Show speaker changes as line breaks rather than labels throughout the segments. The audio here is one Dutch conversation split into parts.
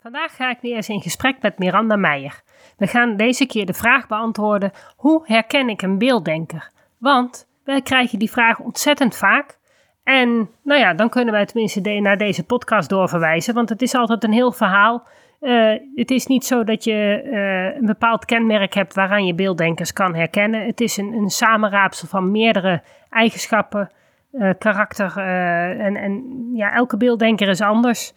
Vandaag ga ik weer eens in gesprek met Miranda Meijer. We gaan deze keer de vraag beantwoorden: hoe herken ik een beelddenker? Want wij krijgen die vraag ontzettend vaak. En nou ja, dan kunnen wij tenminste naar deze podcast doorverwijzen, want het is altijd een heel verhaal. Uh, het is niet zo dat je uh, een bepaald kenmerk hebt waaraan je beelddenkers kan herkennen. Het is een, een samenraapsel van meerdere eigenschappen, uh, karakter en, en ja, elke beelddenker is anders.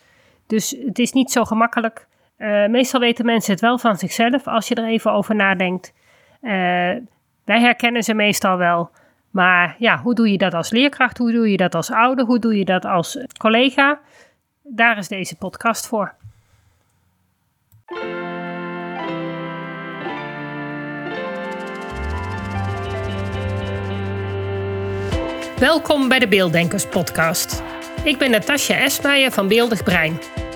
Dus het is niet zo gemakkelijk. Uh, meestal weten mensen het wel van zichzelf als je er even over nadenkt. Uh, wij herkennen ze meestal wel. Maar ja, hoe doe je dat als leerkracht? Hoe doe je dat als ouder? Hoe doe je dat als collega? Daar is deze podcast voor. Welkom bij de Beelddenkers Podcast. Ik ben Natasja Esmeijer van Beeldig Brein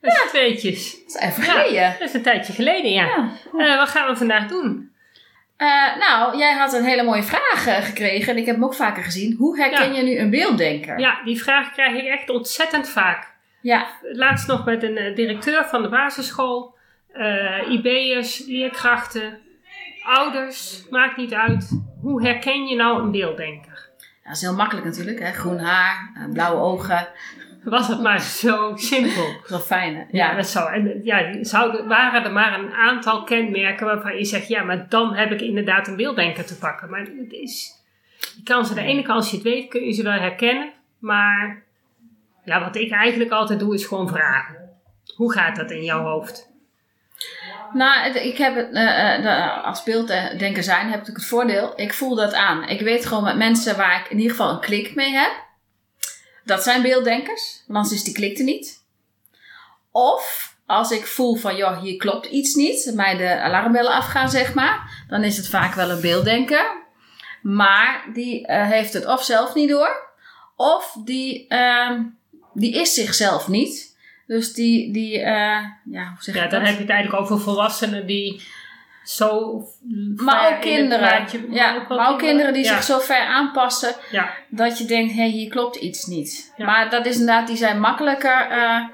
Met ja. tweetjes.
Dat is even geleden. Ja,
dat is een tijdje geleden, ja. ja. Uh, wat gaan we vandaag doen?
Uh, nou, jij had een hele mooie vraag uh, gekregen en ik heb hem ook vaker gezien. Hoe herken je nu een beelddenker?
Ja, die vraag krijg ik echt ontzettend vaak. Ja. Laatst nog met een directeur van de basisschool, IB'ers, leerkrachten, ouders, maakt niet uit. Hoe herken je nou een beelddenker?
dat is heel makkelijk natuurlijk. Hè? Groen haar, blauwe ogen,
was het maar zo simpel.
Zo fijn, hè?
Ja, dat zou. En ja, zouden, waren er maar een aantal kenmerken waarvan je zegt, ja, maar dan heb ik inderdaad een beelddenker te pakken. Maar het is, je kan ze de ene kant, als je het weet, kun je ze wel herkennen. Maar ja, wat ik eigenlijk altijd doe, is gewoon vragen. Hoe gaat dat in jouw hoofd?
Nou, ik heb het, uh, als beelddenker zijn, heb ik het voordeel, ik voel dat aan. Ik weet gewoon met mensen waar ik in ieder geval een klik mee heb dat zijn beelddenkers, want anders is die klikte niet. Of als ik voel van, joh, hier klopt iets niet, mij de alarmbellen afgaan, zeg maar, dan is het vaak wel een beelddenker. Maar die uh, heeft het of zelf niet door, of die, uh, die is zichzelf niet. Dus die, die uh, ja, hoe zeg
ja, dan heb je het eigenlijk over volwassenen die zo
maar ook kinderen. ja, maar ook, kinderen die zich zo ver aanpassen ja. dat je denkt, hé, hey, hier klopt iets niet. Maar dat is inderdaad, die zijn makkelijker uh,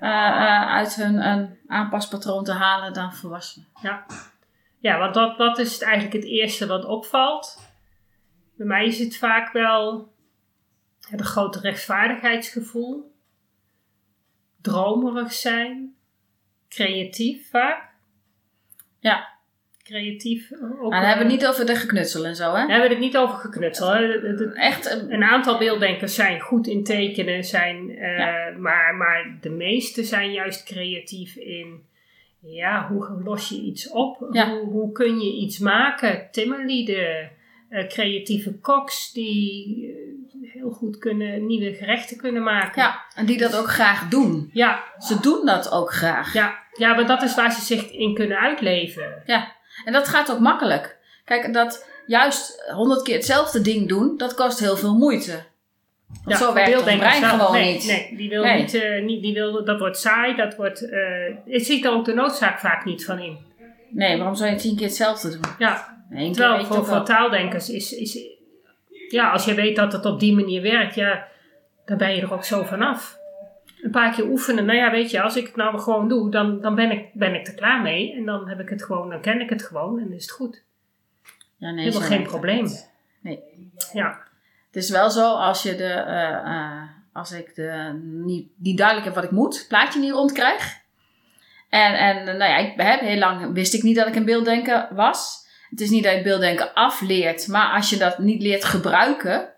uh, uit hun aanpaspatroon te halen dan volwassenen.
Ja, ja want dat, dat is eigenlijk het eerste wat opvalt. Bij mij is het vaak wel het grote rechtvaardigheidsgevoel, dromerig zijn, creatief vaak.
Ja
creatief.
Ook, dan hebben we het niet over de geknutsel en zo, hè?
Daar hebben we het niet over geknutsel. Echt een, een, aantal beelddenkers zijn goed in tekenen, zijn, uh, maar, maar de meeste zijn juist creatief in. Ja, hoe los je iets op? Hoe, hoe kun je iets maken? Timmerlieden, uh, creatieve koks die uh, heel goed kunnen, nieuwe gerechten kunnen maken.
Ja, en die dat ook graag doen. Ja. Ze doen dat ook graag.
Ja, ja want dat is waar ze zich in kunnen uitleven.
Ja. En dat gaat ook makkelijk. Kijk, dat juist honderd keer hetzelfde ding doen, dat kost heel veel moeite. Want zo werkt brein gewoon
nee,
niet.
Nee, die wil Niet, uh, niet, die wil, dat wordt saai, dat wordt, uh, het ziet er ook de noodzaak vaak niet van in.
Nee, waarom zou je tien keer hetzelfde doen?
Ja, Eén terwijl voor, voor taaldenkers is, is, ja, als je weet dat het op die manier werkt, ja, dan ben je er ook zo vanaf een paar keer oefenen. Nou ja, weet je, als ik het nou gewoon doe, dan, dan ben, ik, ben ik er klaar mee. En dan heb ik het gewoon, dan ken ik het gewoon en is het goed. Ja, nee, Helemaal geen probleem. Nee.
Ja. Het is wel zo, als je de, uh, als ik de, niet, niet duidelijk heb wat ik moet, plaatje niet rondkrijg. En, en nou ja, ik, heb heel lang wist ik niet dat ik een beelddenker was. Het is niet dat je beelddenken afleert, maar als je dat niet leert gebruiken,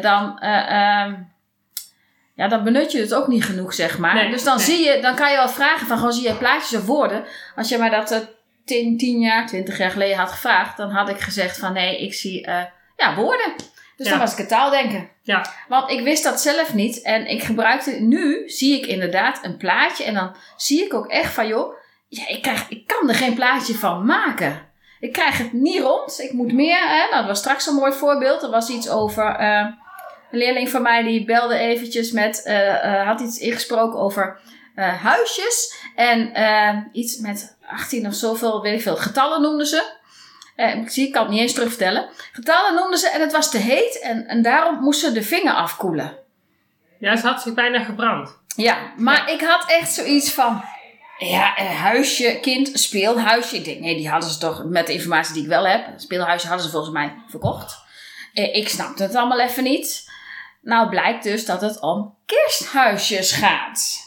dan, uh, ja, dan benut je het ook niet genoeg, zeg maar. dus dan, zie je, dan kan je al vragen van, gewoon zie je plaatjes of woorden. Als je mij dat uh, tien, tien jaar, twintig jaar geleden had gevraagd, dan had ik gezegd van, nee, ik zie uh, ja, woorden. Dus
Ja.
dan was ik het taaldenken.
Ja.
Want ik wist dat zelf niet. En ik gebruikte, nu zie ik inderdaad een plaatje. En dan zie ik ook echt van, joh, ja, ik, krijg, ik kan er geen plaatje van maken. Ik krijg het niet rond. Ik moet meer. Hè? Nou, dat was straks een mooi voorbeeld. Er was iets over. eh, een leerling van mij die belde eventjes met. eh, eh, had iets ingesproken over eh, huisjes. En iets met 18 of zoveel, weet ik veel. Getallen noemden ze. Ik zie, ik kan het niet eens terugvertellen. Getallen noemden ze en het was te heet. En, en daarom moest ze de vinger afkoelen.
Ja, ze had zich bijna gebrand.
Ja, maar ik had echt zoiets van. Ja, een huisje, kind, speelhuisje. Ik denk, nee, die hadden ze toch met de informatie die ik wel heb. Speelhuisje hadden ze volgens mij verkocht. Ik snapte het allemaal even niet. Nou blijkt dus dat het om kersthuisjes gaat.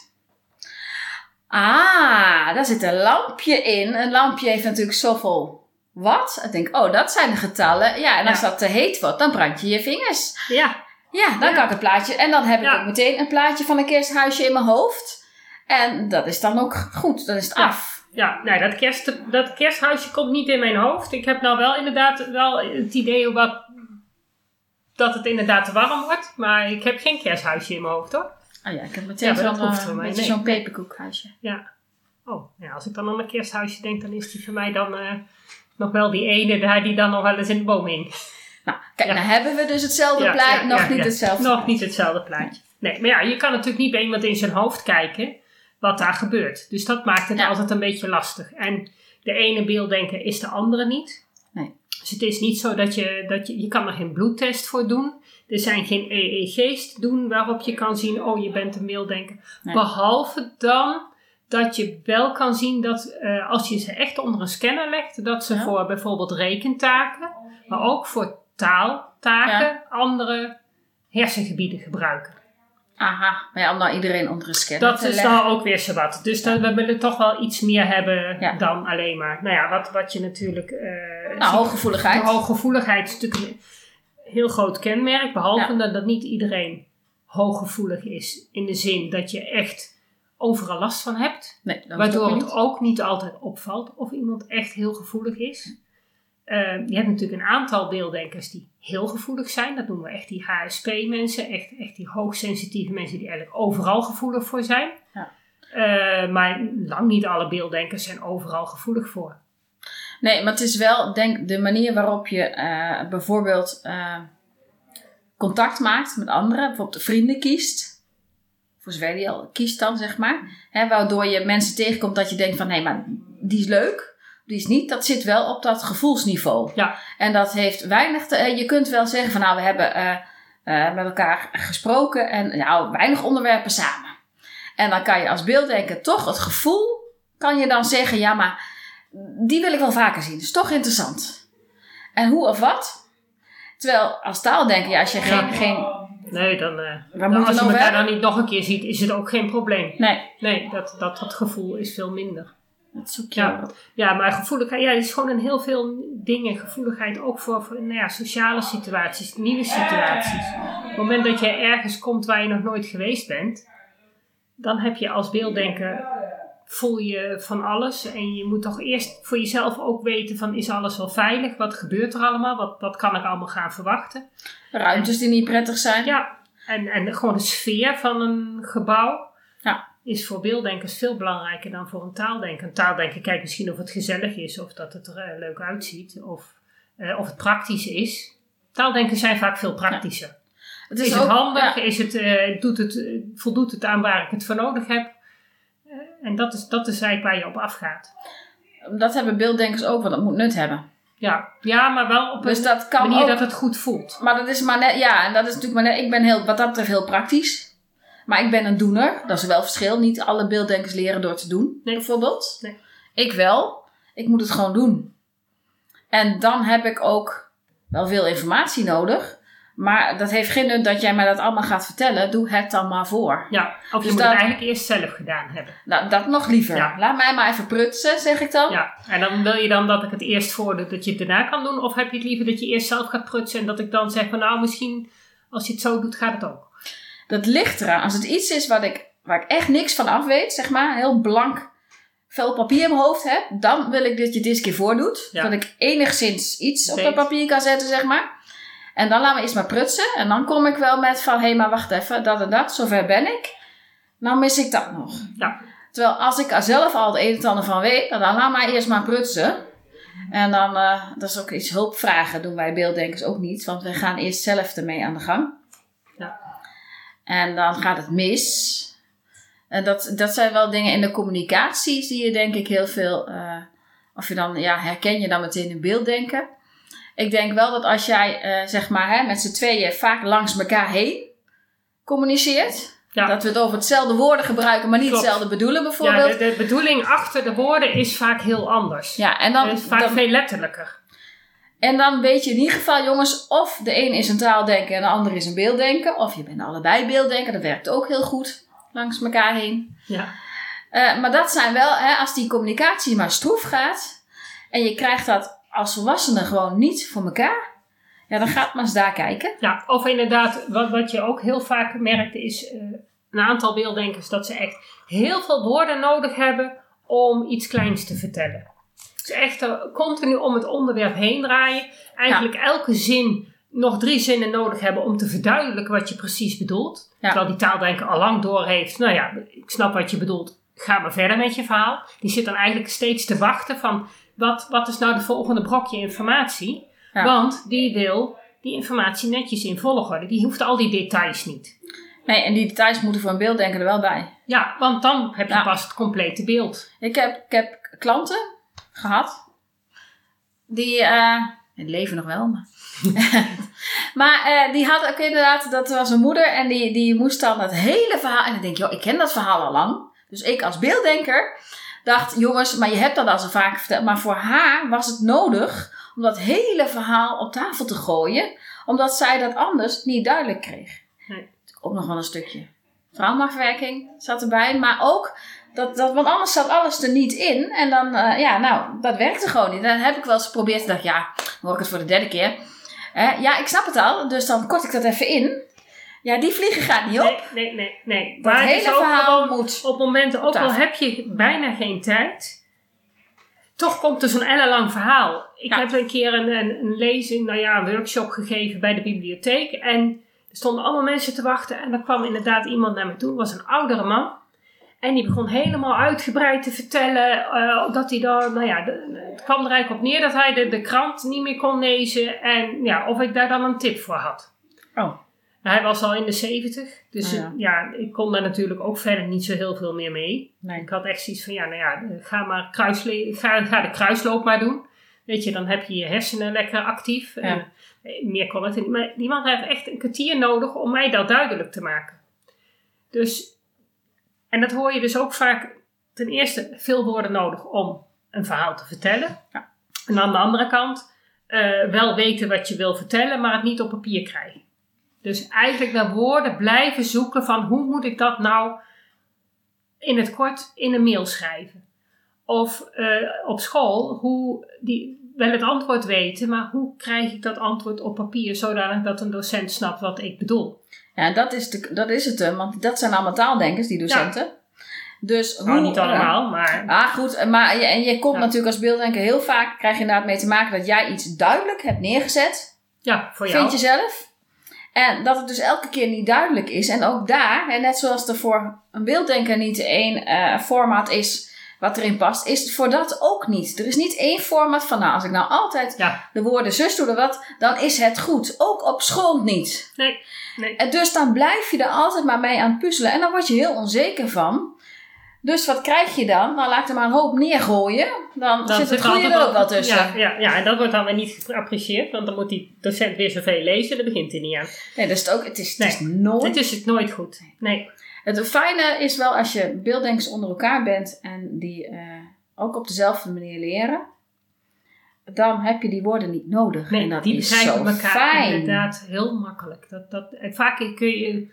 Ah, daar zit een lampje in. Een lampje heeft natuurlijk zoveel watt. Ik denk, oh, dat zijn de getallen. Ja, en als
Ja.
dat te heet wordt, dan brand je je vingers.
Ja,
Ja, dan
Ja.
kan ik een plaatje. En dan heb ik
Ja.
ook meteen een plaatje van een kersthuisje in mijn hoofd. En dat is dan ook goed. Dan is het af.
ja nee, dat, kerst, dat kersthuisje komt niet in mijn hoofd. Ik heb nou wel inderdaad wel het idee wat, dat het inderdaad te warm wordt. Maar ik heb geen kersthuisje in mijn hoofd hoor.
Oh ja, ik heb meteen
Ja,
zo'n zo'n peperkoekhuisje.
Ja. Oh, ja, als ik dan aan een kersthuisje denk, dan is die voor mij dan eh, nog wel die ene daar die dan nog wel eens in de boom hing.
Nou, kijk,
Ja.
nou hebben we dus hetzelfde
Ja,
plaatje. nog niet hetzelfde.
Nog niet hetzelfde plaatje. Nee, maar ja, je kan natuurlijk niet bij iemand in zijn hoofd kijken wat daar gebeurt. Dus dat maakt het altijd een beetje lastig. En de ene beelddenker is de andere niet.
Nee.
Dus het is niet zo dat je, dat je, je kan er geen bloedtest voor doen. Er zijn geen EEG's te doen waarop je kan zien, oh je bent een beelddenker.
Nee.
Behalve dan dat je wel kan zien dat eh, als je ze echt onder een scanner legt, dat ze
Ja.
voor bijvoorbeeld rekentaken, maar ook voor taaltaken andere hersengebieden gebruiken.
Aha, maar ja, om nou iedereen onder een scanner
Dat
te
is
leggen.
dan ook weer zowat. Dus dat, we willen toch wel iets meer hebben
Ja.
dan alleen maar. Nou ja, wat, wat je natuurlijk. eh,
Nou, hooggevoeligheid.
de hooggevoeligheid is natuurlijk een heel groot kenmerk. Behalve
Ja.
dat, dat niet iedereen hooggevoelig is. In de zin dat je echt overal last van hebt.
Nee, dat
waardoor het ook niet altijd opvalt of iemand echt heel gevoelig is. Eh, je hebt natuurlijk een aantal beelddenkers die heel gevoelig zijn. Dat noemen we echt die HSP-mensen. Echt, echt die hoogsensitieve mensen die eigenlijk overal gevoelig voor zijn.
Ja.
Eh, maar lang niet alle beelddenkers zijn overal gevoelig voor.
Nee, maar het is wel, denk de manier waarop je eh, bijvoorbeeld eh, contact maakt met anderen, bijvoorbeeld vrienden kiest. Voor zover die al kiest dan, zeg maar. Hè, waardoor je mensen tegenkomt dat je denkt van, hé, maar die is leuk, die is niet. Dat zit wel op dat gevoelsniveau.
Ja.
En dat heeft weinig te, eh, je kunt wel zeggen van, nou, we hebben eh, eh, met elkaar gesproken en nou, weinig onderwerpen samen. En dan kan je als beelddenker toch het gevoel, kan je dan zeggen, ja, maar die wil ik wel vaker zien. Dat is toch interessant. En hoe of wat? Terwijl als taaldenker, ja, als je geen...
Ja.
geen
Nee, dan,
waar
dan als je
het over
elkaar
hebben?
dan niet nog een keer ziet, is het ook geen probleem.
Nee,
Nee, dat, dat, dat gevoel is veel minder.
Dat zoek je
Ja. Ja, maar gevoeligheid, ja, het is gewoon in heel veel dingen. Gevoeligheid ook voor, voor nou ja, sociale situaties, nieuwe situaties. Op het moment dat je ergens komt waar je nog nooit geweest bent, dan heb je als beelddenker, voel je van alles. En je moet toch eerst voor jezelf ook weten van, is alles wel veilig? Wat gebeurt er allemaal? Wat, wat kan ik allemaal gaan verwachten?
Ruimtes die niet prettig zijn.
Ja, en, en gewoon de sfeer van een gebouw. Is voor beelddenkers veel belangrijker dan voor een taaldenker. Een taaldenker kijkt misschien of het gezellig is, of dat het er eh, leuk uitziet, of, eh, of het praktisch is. Taaldenkers zijn vaak veel praktischer.
Het
Is,
is,
het
ook,
handig?
ja,
Is het, eh, doet het, voldoet het aan waar ik het voor nodig heb? En dat is, dat is eigenlijk waar je op afgaat.
dat hebben beelddenkers ook, want dat moet nut hebben.
Ja, ja maar wel op
Dus
een
dat kan
manier
ook.
dat het goed voelt.
Maar dat is maar net, ja, en dat is natuurlijk maar net, ik ben heel, wat dat betreft heel praktisch. Maar ik ben een doener, dat is wel verschil. Niet alle beelddenkers leren door te doen,
Nee.
bijvoorbeeld.
Nee.
Ik wel. Ik moet het gewoon doen. En dan heb ik ook wel veel informatie nodig. Maar dat heeft geen nut dat jij mij dat allemaal gaat vertellen. Doe het dan maar voor.
Ja, of je
Dus
moet
dat-
het eigenlijk eerst zelf gedaan hebben.
Nou, dat nog liever.
Ja.
Laat mij maar even prutsen, zeg ik dan.
Ja, en dan wil je dan dat ik het eerst voordoe, dat je het daarna kan doen? Of heb je het liever dat je eerst zelf gaat prutsen en dat ik dan zeg van nou misschien als je het zo doet gaat het ook?
Dat ligt eraan. Als het iets is wat ik, waar ik echt niks van af weet, zeg maar, een heel blank vel papier in mijn hoofd heb, dan wil ik dat je het eens een keer voordoet.
Ja.
Dat ik enigszins iets op dat papier kan zetten, zeg maar. En dan laten we eerst maar prutsen. En dan kom ik wel met van, hé, hey, maar wacht even, dat en dat, zover ben ik. Nou mis ik dat nog.
Ja.
Terwijl als ik er zelf al het een en ander van weet, dan laat maar eerst maar prutsen. En dan, uh, dat is ook iets hulpvragen, doen wij beelddenkers ook niet. Want we gaan eerst zelf ermee aan de gang. En dan gaat het mis. En dat, dat zijn wel dingen in de communicatie, zie je denk ik heel veel. Uh, of je dan, ja, herken je dan meteen een beelddenken. Ik denk wel dat als jij, uh, zeg maar, hè, met z'n tweeën vaak langs elkaar heen communiceert.
Ja.
Dat we het over hetzelfde woorden gebruiken, maar niet
Klopt.
hetzelfde bedoelen bijvoorbeeld.
Ja, de, de bedoeling achter de woorden is vaak heel anders.
Ja, en dan,
Het is vaak
dan-
veel letterlijker.
En dan weet je in ieder geval, jongens, of de een is een taaldenker en de ander is een beelddenker. Of je bent allebei beelddenker, dat werkt ook heel goed langs elkaar heen.
Ja.
Eh, maar dat zijn wel, hè, als die communicatie maar stroef gaat en je krijgt dat als volwassene gewoon niet voor elkaar, ja, dan gaat maar eens daar kijken.
Ja, of inderdaad, wat, wat je ook heel vaak merkt is eh, een aantal beelddenkers dat ze echt heel veel woorden nodig hebben om iets kleins te vertellen. Dus echt continu om het onderwerp heen draaien. Eigenlijk elke zin nog drie zinnen nodig hebben om te verduidelijken wat je precies bedoelt.
Ja.
Terwijl die taaldenker al lang door heeft, nou ja, ik snap wat je bedoelt, ga maar verder met je verhaal. Die zit dan eigenlijk steeds te wachten van, wat, wat is nou de volgende brokje informatie?
Ja.
Want die wil die informatie netjes in volgorde. Die hoeft al die details niet.
Nee, en die details moeten voor een beelddenker er wel bij.
Ja, want dan heb je
Ja.
pas het complete beeld.
Ik heb, ik heb klanten gehad. Die, eh, die leven nog wel, maar... maar eh, die had ook inderdaad, dat was een moeder en die, die moest dan dat hele verhaal... En dan denk je, joh, ik ken dat verhaal al lang. Dus ik als beelddenker dacht, jongens, maar je hebt dat al zo vaak verteld. Maar voor haar was het nodig om dat hele verhaal op tafel te gooien. Omdat zij dat anders niet duidelijk kreeg.
Nee.
Ook nog wel een stukje traumaverwerking zat erbij. Maar ook dat, dat, want anders zat alles er niet in. En dan, eh, ja, nou, dat werkte gewoon niet. En dan heb ik wel eens geprobeerd. En dacht, ja, dan hoor ik het voor de derde keer. Eh, ja, ik snap het al. Dus dan kort ik dat even in. Ja, die vliegen gaat niet op.
Nee, nee, nee. nee.
dat
Maar het
hele
ook
verhaal
gewoon
moet.
op momenten, ook al heb je bijna geen tijd, toch komt er zo'n ellenlang verhaal. Ik
Ja.
heb een keer een, een, een lezing, nou ja, een workshop gegeven bij de bibliotheek. En er stonden allemaal mensen te wachten. En er kwam inderdaad iemand naar me toe, het was een oudere man. En die begon helemaal uitgebreid te vertellen eh, dat hij dan, nou ja, de- het kwam er eigenlijk op neer dat hij de, de krant niet meer kon lezen. En ja, of ik daar dan een tip voor had.
Oh.
Hij was al in de 70, dus
Ah,
ja. ja, ik kon daar natuurlijk ook verder niet zo heel veel meer mee.
Nee.
Ik had echt zoiets van, ja, nou ja, ga maar kruisle ga, ga de kruisloop maar doen. Weet je, dan heb je je hersenen lekker actief. En, eh, meer kon het niet. Maar die man heeft echt een kwartier nodig om mij dat duidelijk te maken. Dus, en dat hoor je dus ook vaak, ten eerste veel woorden nodig om een verhaal te vertellen.
Ja.
En aan de andere kant, eh, wel weten wat je wil vertellen, maar het niet op papier krijgen. Dus eigenlijk naar woorden blijven zoeken van hoe moet ik dat nou in het kort in een mail schrijven. Of eh, op school, hoe die, wel het antwoord weten, maar hoe krijg ik dat antwoord op papier zodanig dat een docent snapt wat ik bedoel.
Ja, dat is, de, dat is het, hè, want dat zijn allemaal taaldenkers, die docenten. Dus
Nou,
hoe,
niet allemaal, maar
Ah, goed. Maar je, en je komt
Ja.
natuurlijk als beelddenker heel vaak, krijg je inderdaad mee te maken dat jij iets duidelijk hebt neergezet.
ja, voor jou.
Vind je zelf. En dat het dus elke keer niet duidelijk is. En ook daar, en net zoals er voor een beelddenker niet één eh, format is wat erin past, is het voor dat ook niet. Er is niet één format van, nou, als ik nou altijd
Ja,
de woorden zus doe er wat, dan is het goed. Ook op school niet.
nee, nee.
En dus dan blijf je er altijd maar mee aan het puzzelen. En dan word je heel onzeker van. Dus wat krijg je dan? Nou, laat er maar een hoop neergooien. Dan, zit het goede er ook wel tussen.
Ja, ja, ja, en dat wordt dan weer niet geapprecieerd, want dan moet die docent weer zoveel lezen, daar begint hij niet aan.
Nee, dat is het ook. Het is, het is nooit
Het is het nooit goed. Nee.
Het fijne is wel als je beelddenkers onder elkaar bent en die eh, ook op dezelfde manier leren, dan heb je die woorden niet nodig.
Nee,
en dat
die
is
begrijpen
zo
elkaar
fijn.
inderdaad heel makkelijk. Dat, dat, en vaak kun je,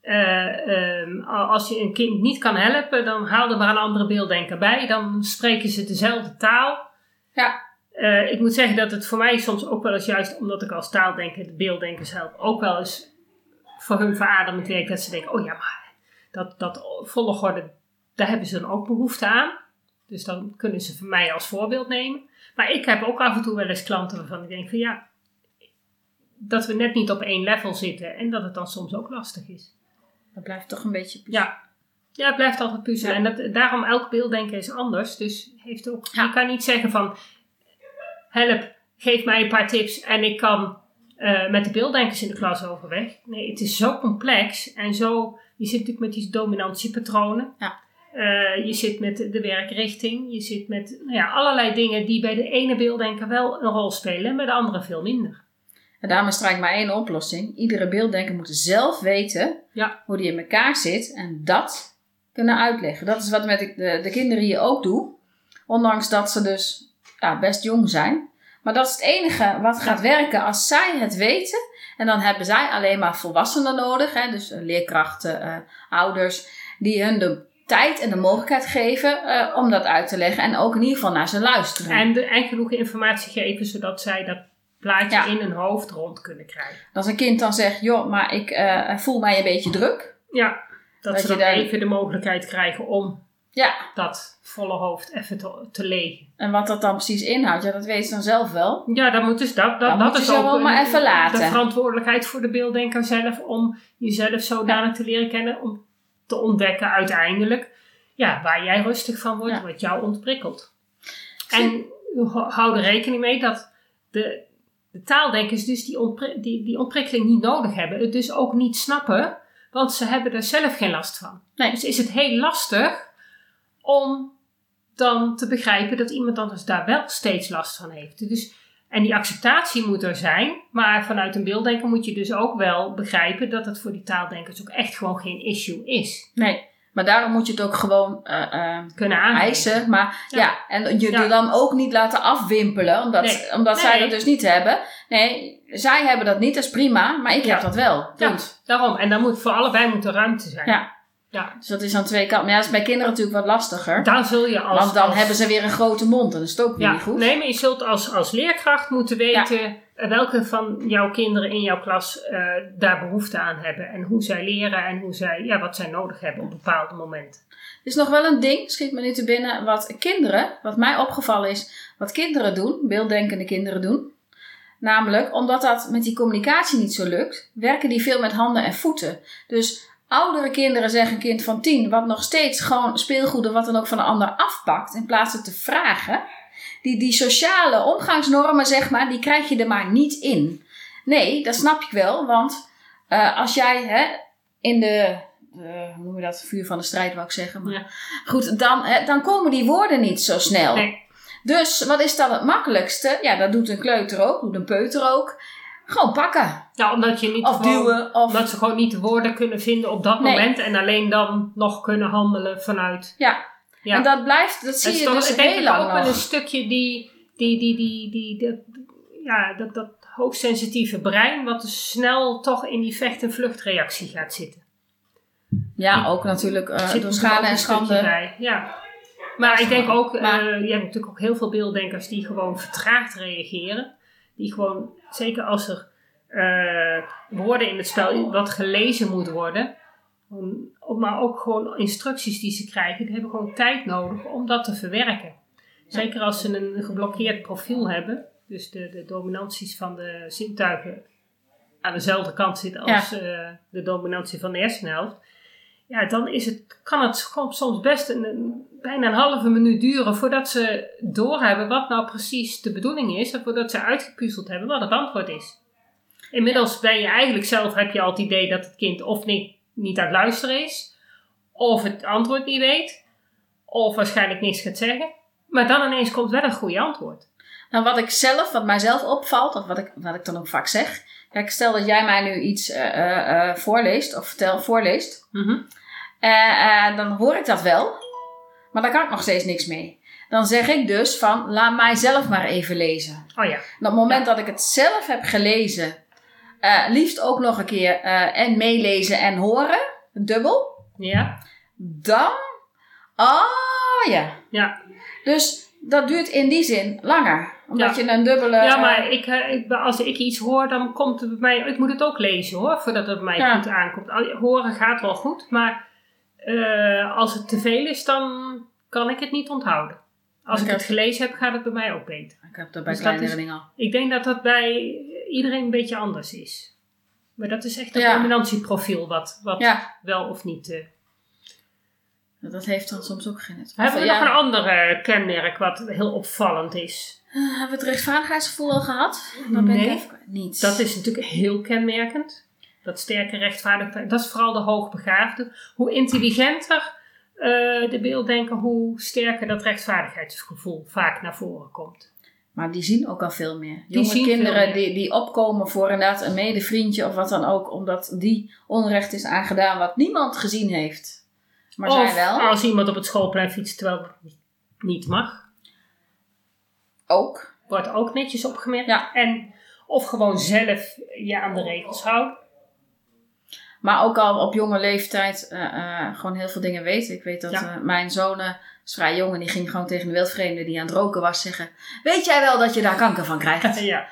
eh, ehm, als je een kind niet kan helpen, dan haal er maar een andere beelddenker bij. Dan spreken ze dezelfde taal.
Ja.
Eh, ik moet zeggen dat het voor mij soms ook wel eens juist, omdat ik als taaldenker de beelddenkers help, ook wel eens voor hun verademend werk dat ze denken, oh ja, maar dat, dat volgorde, daar hebben ze dan ook behoefte aan. Dus dan kunnen ze voor mij als voorbeeld nemen. Maar ik heb ook af en toe wel eens klanten waarvan ik denk van ja, dat we net niet op één level zitten en dat het dan soms ook lastig is.
Dat blijft toch een beetje...
Ja. Ja, het blijft altijd puzzelen.
Ja.
En dat, daarom elk beelddenken is anders. Dus heeft ook,
Ja.
je kan niet zeggen van... Help, geef mij een paar tips en ik kan eh, met de beelddenkers in de klas overweg. Nee, het is zo complex en zo... Je zit natuurlijk met die dominantiepatronen.
Ja.
Eh, je zit met de, de werkrichting. Je zit met nou ja, allerlei dingen die bij de ene beelddenker wel een rol spelen en bij de andere veel minder.
En daarom is er eigenlijk maar één oplossing. Iedere beelddenker moet zelf weten
Ja.
hoe die in elkaar zit en dat kunnen uitleggen. Dat is wat met de, de kinderen hier ook doe. Ondanks dat ze dus ja, best jong zijn. Maar dat is het enige wat gaat werken als zij het weten. En dan hebben zij alleen maar volwassenen nodig. Hè? Dus eh, leerkrachten, eh, ouders. Die hun de tijd en de mogelijkheid geven eh, om dat uit te leggen. En ook in ieder geval naar ze luisteren.
En, de, en genoeg informatie geven zodat zij dat plaatje
Ja.
in hun hoofd rond kunnen krijgen.
Als een kind dan zegt, joh, maar ik voel mij een beetje druk.
Ja, dat,
Dat
ze dan even de mogelijkheid krijgen om
Ja,
dat volle hoofd even te, te legen.
en wat dat dan precies inhoudt, ja, dat weet ze dan zelf wel.
Ja, dat moet dus dat, dat,
Dan
dat is ook
wel
een-
maar even laten.
de verantwoordelijkheid voor de beelddenker zelf om jezelf zodanig te leren kennen om te ontdekken uiteindelijk ja, waar jij rustig van wordt,
Ja.
wat jou ontprikkelt. En ho- hou er rekening mee dat de, de taaldenkers dus die, die, die ontprikkeling niet nodig hebben, het dus ook niet snappen, want ze hebben er zelf geen last van.
Nee.
Dus is het heel lastig om dan te begrijpen dat iemand anders daar wel steeds last van heeft. Dus, en die acceptatie moet er zijn, maar vanuit een beelddenker moet je dus ook wel begrijpen dat het voor die taaldenkers ook echt gewoon geen issue is.
Nee, maar daarom moet je het ook gewoon eh, eh,
Kunnen
eisen. Maar ja,
Ja.
en je
Ja.
dan ook niet laten afwimpelen, omdat,
Nee.
omdat zij dat dus niet hebben. Nee, zij hebben dat niet, dat is prima, maar ik
Ja.
heb dat wel.
Ja,
Punt.
daarom. En dan moet voor allebei moet er ruimte zijn.
Ja.
Ja.
Dus dat is aan twee kanten. Maar ja, dat is bij kinderen natuurlijk wat lastiger.
Dan zul je als...
want dan
als-
hebben ze weer een grote mond en dat is het ook
Ja,
niet goed.
nee, maar je zult als, als leerkracht moeten weten eh, welke van jouw kinderen in jouw klas eh, daar behoefte aan hebben. En hoe zij leren en hoe zij, ja, wat zij nodig hebben op bepaalde momenten.
Er is nog wel een ding, schiet me nu te binnen, wat kinderen, wat mij opgevallen is, wat kinderen doen, beelddenkende kinderen doen. Namelijk, omdat dat met die communicatie niet zo lukt, werken die veel met handen en voeten. Dus oudere kinderen zeggen een kind van tien, wat nog steeds gewoon speelgoed of wat dan ook van een ander afpakt, in plaats van te vragen. Die, die sociale omgangsnormen, zeg maar, die krijg je er maar niet in. Nee, dat snap ik wel, want eh, als jij hè, in de, eh, hoe noem je dat, vuur van de strijd wou ik zeggen, maar
Ja.
Goed, dan, eh, dan komen die woorden niet zo snel.
Nee.
Dus wat is dan het makkelijkste? Ja, dat doet een kleuter ook, doet een peuter ook. Gewoon pakken.
Ja, omdat je niet
Of
gewoon-
duwen. Of,
Omdat ze gewoon niet de woorden kunnen vinden op dat
Nee.
moment en alleen dan nog kunnen handelen vanuit.
ja.
Ja.
En dat blijft, dat zie je dus heel
dat ook
lang
wel een stukje die, die, die, die, die, dat- ja, dat, dat hoogsensitieve brein, wat dus snel toch in die vecht- en vluchtreactie gaat zitten.
Ja, ook natuurlijk
Zit
door schade en schande.
bij. Ja. Maar ik denk ook,
Maar-
eh, je hebt natuurlijk ook heel veel beelddenkers die gewoon vertraagd reageren. Die gewoon, zeker als er eh, woorden in het spel wat gelezen moet worden, maar ook gewoon instructies die ze krijgen, die hebben gewoon tijd nodig om dat te verwerken. Zeker als ze een geblokkeerd profiel hebben, dus de, de dominanties van de zintuigen aan dezelfde kant zitten als eh, de dominantie van de hersenhelft. Ja, dan is het, kan het soms best een, een- bijna een halve minuut duren voordat ze doorhebben wat nou precies de bedoeling is en voordat ze uitgepuzzeld hebben wat het antwoord is. Inmiddels ben je eigenlijk zelf, heb je al het idee dat het kind of niet, niet aan het luisteren is, of het antwoord niet weet, of waarschijnlijk niks gaat zeggen. Maar dan ineens komt wel een goede antwoord.
Nou, wat ik zelf, wat mijzelf opvalt, of wat ik, wat ik dan ook vaak zeg. Kijk, stel dat jij mij nu iets eh, eh, eh, voorleest, of vertel, voorleest. Eh, dan hoor ik dat wel, maar daar kan ik nog steeds niks mee. Dan zeg ik dus van, laat mij zelf maar even lezen.
Oh ja,
En op het moment dat ik het zelf heb gelezen, liefst ook nog een keer en meelezen en horen, dubbel,
ja,
dan, oh ja.
ja.
Dus dat duurt in die zin langer, omdat
Ja.
je een dubbele...
Ja,
eh,
maar ik, eh, ik, als ik iets hoor, dan komt het bij mij... Ik moet het ook lezen hoor, voordat het bij mij
Ja.
goed aankomt. Horen gaat wel goed, maar eh, als het te veel is, dan kan ik het niet onthouden. Als
Ik
ik
heb-
het gelezen heb, gaat het bij mij ook beter.
Ik heb dat bij
Dus dat
kleinere
is-
dingen al.
Ik denk dat dat bij iedereen een beetje anders is. Maar dat is echt een
Ja.
dominantieprofiel wat, wat
Ja,
wel of niet... eh.
dat heeft dan soms ook geen nut.
Hebben we
ja.
nog een ander eh, kenmerk wat heel opvallend is?
Eh, hebben we het rechtvaardigheidsgevoel al gehad? Dan ben ik
Nee.
even. Niet.
Dat is natuurlijk heel kenmerkend. Dat sterke rechtvaardigheid. Dat is vooral de hoogbegaafde. Hoe intelligenter eh, de beelddenker, hoe sterker dat rechtvaardigheidsgevoel vaak naar voren komt.
Maar die zien ook al veel meer.
Die
Jonge kinderen
meer.
die, die opkomen voor inderdaad een medevriendje of wat dan ook, omdat die onrecht is aangedaan wat niemand gezien heeft. Maar
of
zij wel.
als iemand op het schoolplein fietst terwijl het niet mag.
Ook.
Wordt ook netjes opgemerkt.
Ja.
En, of gewoon zelf je aan de regels houden.
Maar ook al op jonge leeftijd eh, eh, gewoon heel veel dingen weten. Ik weet dat
Ja.
eh, mijn zoon is vrij jong en die ging gewoon tegen de wildvreemde die aan het roken was zeggen: Weet jij wel dat je daar kanker van krijgt?
ja.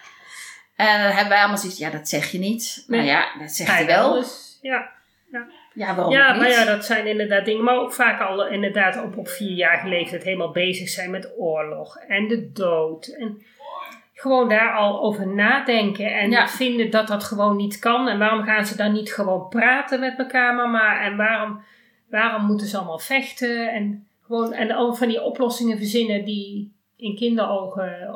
en dan hebben wij allemaal zoiets: Ja, dat zeg je niet.
Nee.
Nou ja, dat zegt
Hij
hij wel.
Dus, ja.
Ja, waarom
Ja, maar ja, dat zijn inderdaad dingen. Maar ook vaak al inderdaad op, op vierjarige leeftijd helemaal bezig zijn met oorlog en de dood. En gewoon daar al over nadenken en
Ja.
vinden dat dat gewoon niet kan. En waarom gaan ze dan niet gewoon praten met elkaar, mama? En waarom, waarom moeten ze allemaal vechten? En, gewoon, en al van die oplossingen verzinnen die in kinderogen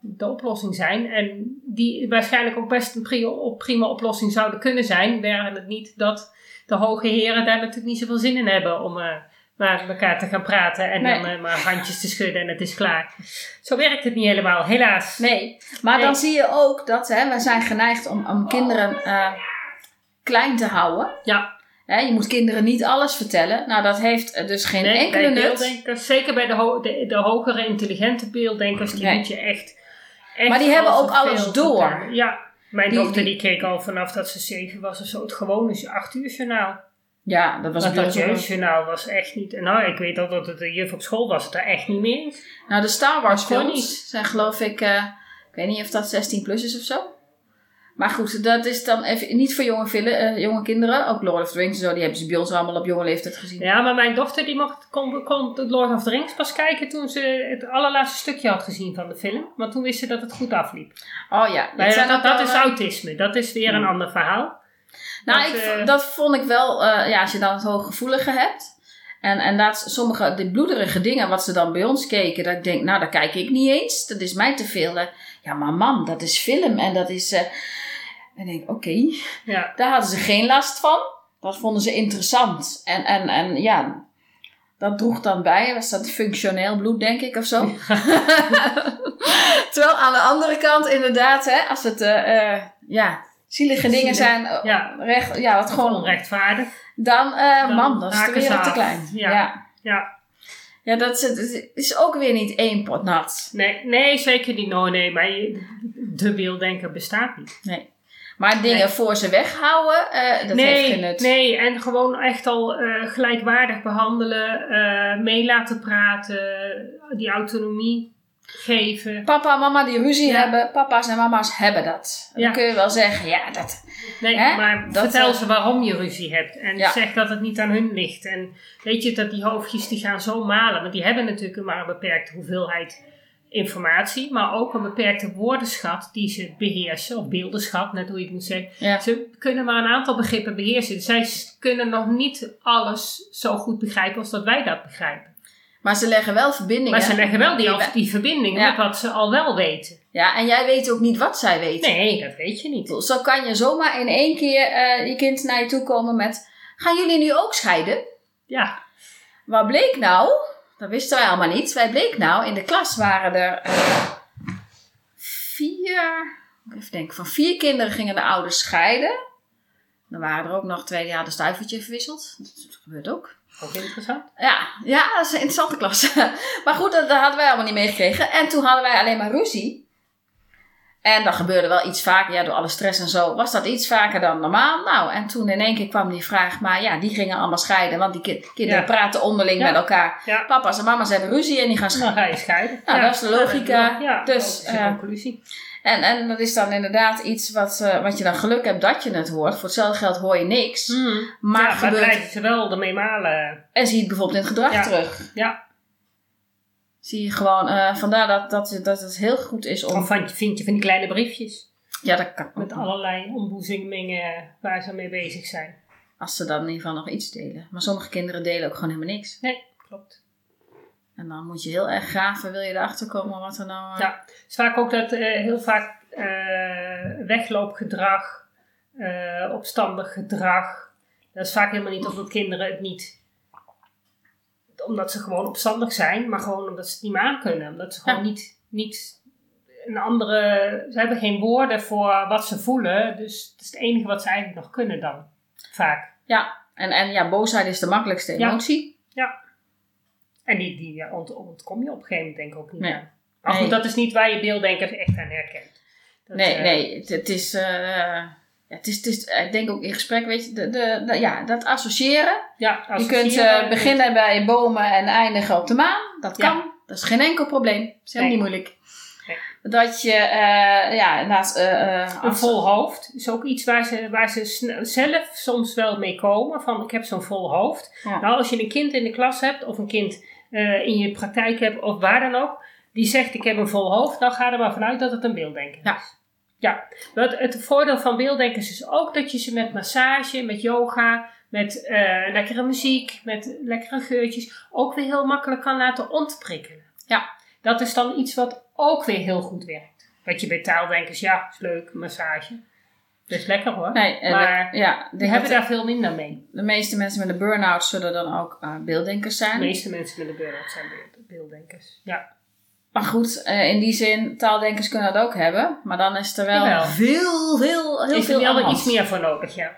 de oplossing zijn. En die waarschijnlijk ook best een pri- prima oplossing zouden kunnen zijn. Waren het niet dat de hoge heren daar natuurlijk niet zoveel zin in hebben om eh maar met elkaar te gaan praten en
Nee.
dan eh, maar handjes te schudden en het is klaar. Zo werkt het niet helemaal, helaas.
Nee, maar
Nee.
dan zie je ook dat hè, wij zijn geneigd om, om kinderen eh, klein te houden.
Ja,
Hè, je moet kinderen niet alles vertellen. Nou, dat heeft eh, dus geen
nee,
enkele nut.
zeker bij de, ho- de, de hogere intelligente beelddenkers, die moet je echt, echt
Maar die hebben ook alles door.
Ja, mijn
Die-
dochter die- keek al vanaf dat ze zeven was of zo, het gewone acht uur journaal.
Ja, dat was
Want dat jeugdjournaal was echt niet... Nou, ik weet ook dat het de juf op school was het daar echt niet mee eens.
Nou, de Star Wars films
niet.
zijn geloof ik, eh, ik weet niet of dat 16 plus is of zo. Maar goed, dat is dan even niet voor jonge, eh, jonge kinderen. Ook Lord of the Rings en zo, die hebben ze bij ons allemaal op jonge leeftijd gezien.
Ja, maar mijn dochter die mocht, kon, kon Lord of the Rings pas kijken toen ze het allerlaatste stukje had gezien van de film. Want toen wist ze dat het goed afliep.
Oh ja,
Maar
dat,
dat, dat is
eh,
autisme. Dat is weer een
Hmm.
ander verhaal.
Nou,
Dat,
ik,
eh,
dat vond ik wel, ja, als je dan het hooggevoelige hebt. En, en dat sommige, de bloederige dingen wat ze dan bij ons keken, dat ik denk, nou, daar kijk ik niet eens. Dat is mij te veel. ja, maar mam, dat is film en dat is. En ik denk, oké,
Ja.
daar hadden ze geen last van. Dat vonden ze interessant. En, en, en ja, dat droeg dan bij. Was dat functioneel bloed, denk ik, of zo? Terwijl aan de andere kant, inderdaad, hè, als het, eh, eh, ja, zielige dingen zijn, eh,
Ja.
recht, ja, wat
Gewoon onrechtvaardig.
dan,
Dan
man, dat is de wereld te klein.
Ja.
Ja,
Ja.
ja. dat is, het is ook weer niet één pot nat.
Nee, nee, zeker niet. No, nee, maar je- de bestaat niet.
Nee. Maar dingen
Nee.
voor ze weghouden, eh, dat heeft geen nut.
Nee, en gewoon echt al eh, gelijkwaardig behandelen, eh, mee laten praten, die autonomie geven.
Papa en mama die ruzie
Ja.
hebben, papa's en mama's hebben dat. Dan
Ja.
kun je wel zeggen, ja, dat...
Nee,
Hè?
maar
Dat,
vertel ze waarom je ruzie hebt. En
Ja.
zeg dat het niet aan hun ligt. En weet je dat die hoofdjes die gaan zo malen. Want die hebben natuurlijk maar een beperkte hoeveelheid informatie. Maar ook een beperkte woordenschat die ze beheersen. Of beeldenschat, net hoe je het moet zeggen.
Ja.
Ze kunnen maar een aantal begrippen beheersen. Zij kunnen nog niet alles zo goed begrijpen als dat wij dat begrijpen.
Maar ze leggen wel verbindingen.
Maar ze leggen wel die,
Die
die verbindingen
Ja.
met wat ze al wel weten.
Ja, en jij weet ook niet wat zij weten.
Nee, dat weet je niet.
Zo kan je zomaar in één keer eh, je kind naar je toe komen met... Gaan jullie nu ook scheiden?
Ja,
Wat bleek nou? Dat wisten wij allemaal niet. Wij bleek nou, in de klas waren er eh, vier... Even denken, van vier kinderen gingen de ouders scheiden. Dan waren er ook nog twee die hadden stuivertje verwisseld. Dat gebeurt ook.
ook interessant.
Ja, ja, dat is een interessante klas. maar goed, dat, dat hadden wij allemaal niet meegekregen. En toen hadden wij alleen maar ruzie. En dat gebeurde wel iets vaker, ja, door alle stress en zo, was dat iets vaker dan normaal. Nou, en toen in één keer kwam die vraag, maar ja, die gingen allemaal scheiden, want die ki- kinderen
Ja.
praten onderling
Ja.
met elkaar.
Ja.
Papa's en mama's hebben ruzie en die gaan
Dan
scheiden.
ga je scheiden.
Nou, dat is de logica.
Ja,
Dus,
dat is de conclusie.
En, en dat is dan inderdaad iets wat, eh, wat je dan geluk hebt dat je het hoort. Voor hetzelfde geld hoor je niks.
Maar,
Maar
ja, maar
gebeurt,
blijven ze wel ermee malen.
en zie je het bijvoorbeeld in het gedrag terug.
Ja.
Zie je gewoon, eh, vandaar dat, dat, dat het heel goed is om...
Of vind je, vind je van die kleine briefjes.
Ja, dat kan.
Met allerlei ontboezemingen waar ze mee bezig zijn.
Als ze dan in ieder geval nog iets delen. Maar sommige kinderen delen ook gewoon helemaal niks.
Nee, klopt.
En dan moet je heel erg graven, wil je erachter komen wat er nou... eh,
Ja, het is vaak ook dat eh, heel vaak wegloopgedrag, opstandig gedrag. Dat is vaak helemaal niet omdat kinderen het niet. Omdat ze gewoon opstandig zijn, maar gewoon omdat ze het niet meer aan kunnen. Omdat ze gewoon
Ja.
niet, niet een andere. Ze hebben geen woorden voor wat ze voelen. Dus het is het enige wat ze eigenlijk nog kunnen dan. Vaak.
Ja, en, en ja, boosheid is de makkelijkste
Ja.
emotie.
En die, die ja, ont, ontkom je op een gegeven moment denk ik ook niet
Nee.
aan. Maar goed,
Nee.
dat is niet waar je beelddenkers echt aan herkent. Dat,
nee,
eh,
nee, het, het is... eh, ja, het is, het is, ik denk ook in gesprek, weet je, de, de, de- ja, dat associëren.
Ja,
Je kunt eh, beginnen bij bomen en eindigen op de maan. Dat
Ja.
kan. Dat is geen enkel probleem. Dat is helemaal
Nee.
niet moeilijk. Dat je, eh, ja, naast... eh, eh,
Een vol hoofd is ook iets waar ze, waar ze zelf soms wel mee komen. Van ik heb zo'n vol hoofd.
Ja.
Nou, als je een kind in de klas hebt of een kind eh, in je praktijk hebt of waar dan ook. Die zegt ik heb een vol hoofd. Dan ga er maar vanuit dat het een beelddenker is. Ja. Het, het voordeel van beelddenkers is ook dat je ze met massage, met yoga, met eh, lekkere muziek, met lekkere geurtjes ook weer heel makkelijk kan laten ontprikkelen.
Ja.
Dat is dan iets wat ook weer heel goed werkt. Wat je bij taaldenkers, ja, is leuk, massage. Dat is lekker hoor.
Nee, en
Maar
de, ja,
Die
de,
hebben daar veel minder mee.
de meeste mensen met een burn-out zullen dan ook eh, beelddenkers
De
zijn.
meeste mensen met een burn-out zijn beeld- beelddenkers. Ja.
Maar goed, eh, in die zin, taaldenkers kunnen dat ook hebben. Maar dan is er wel
Jawel.
veel, veel, heel veel
er
aan
iets meer voor nodig, ja.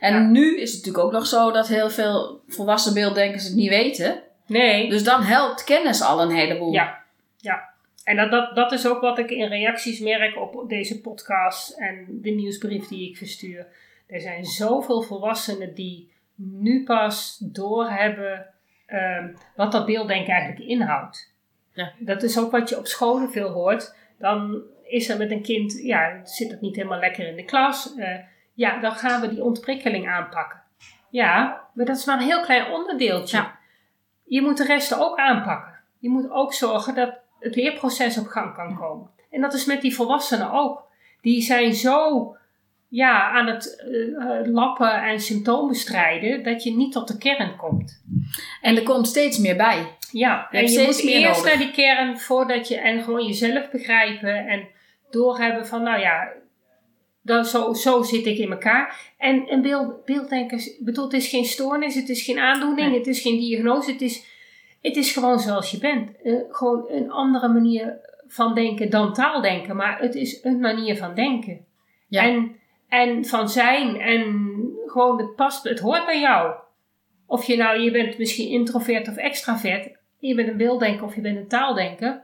En
Ja.
nu is het natuurlijk ook nog zo dat heel veel volwassen beelddenkers het niet weten.
Nee.
Dus dan helpt kennis al een heleboel.
Ja. Ja. En dat, dat, dat is ook wat ik in reacties merk op deze podcast en de nieuwsbrief die ik verstuur. Er zijn zoveel volwassenen die nu pas doorhebben ehm wat dat beelddenken eigenlijk inhoudt.
Ja.
Dat is ook wat je op scholen veel hoort. Dan is er met een kind, ja, zit het niet helemaal lekker in de klas. Eh, ja, dan gaan we die ontprikkeling aanpakken. Ja, maar dat is maar een heel klein onderdeeltje.
Ja.
Je moet de rest ook aanpakken. Je moet ook zorgen dat het leerproces op gang kan komen. En dat is met die volwassenen ook. Die zijn zo ja, aan het eh, eh, lappen en symptomen strijden dat je niet tot de kern komt.
En er komt steeds meer bij.
Ja, en je moet eerst
nodig.
naar die kern voordat je en gewoon jezelf begrijpen en doorhebben van, nou ja, dan zo, zo zit ik in elkaar. En een beeld, beelddenkers, bedoel, het is geen stoornis, het is geen aandoening,
Nee.
het is geen diagnose, het is, het is gewoon zoals je bent. Eh, gewoon een andere manier van denken dan taaldenken, maar het is een manier van denken.
Ja.
En, en van zijn en gewoon het past, het hoort bij jou. Of je nou, je bent misschien introvert of extravert, je bent een beelddenker of je bent een taaldenker.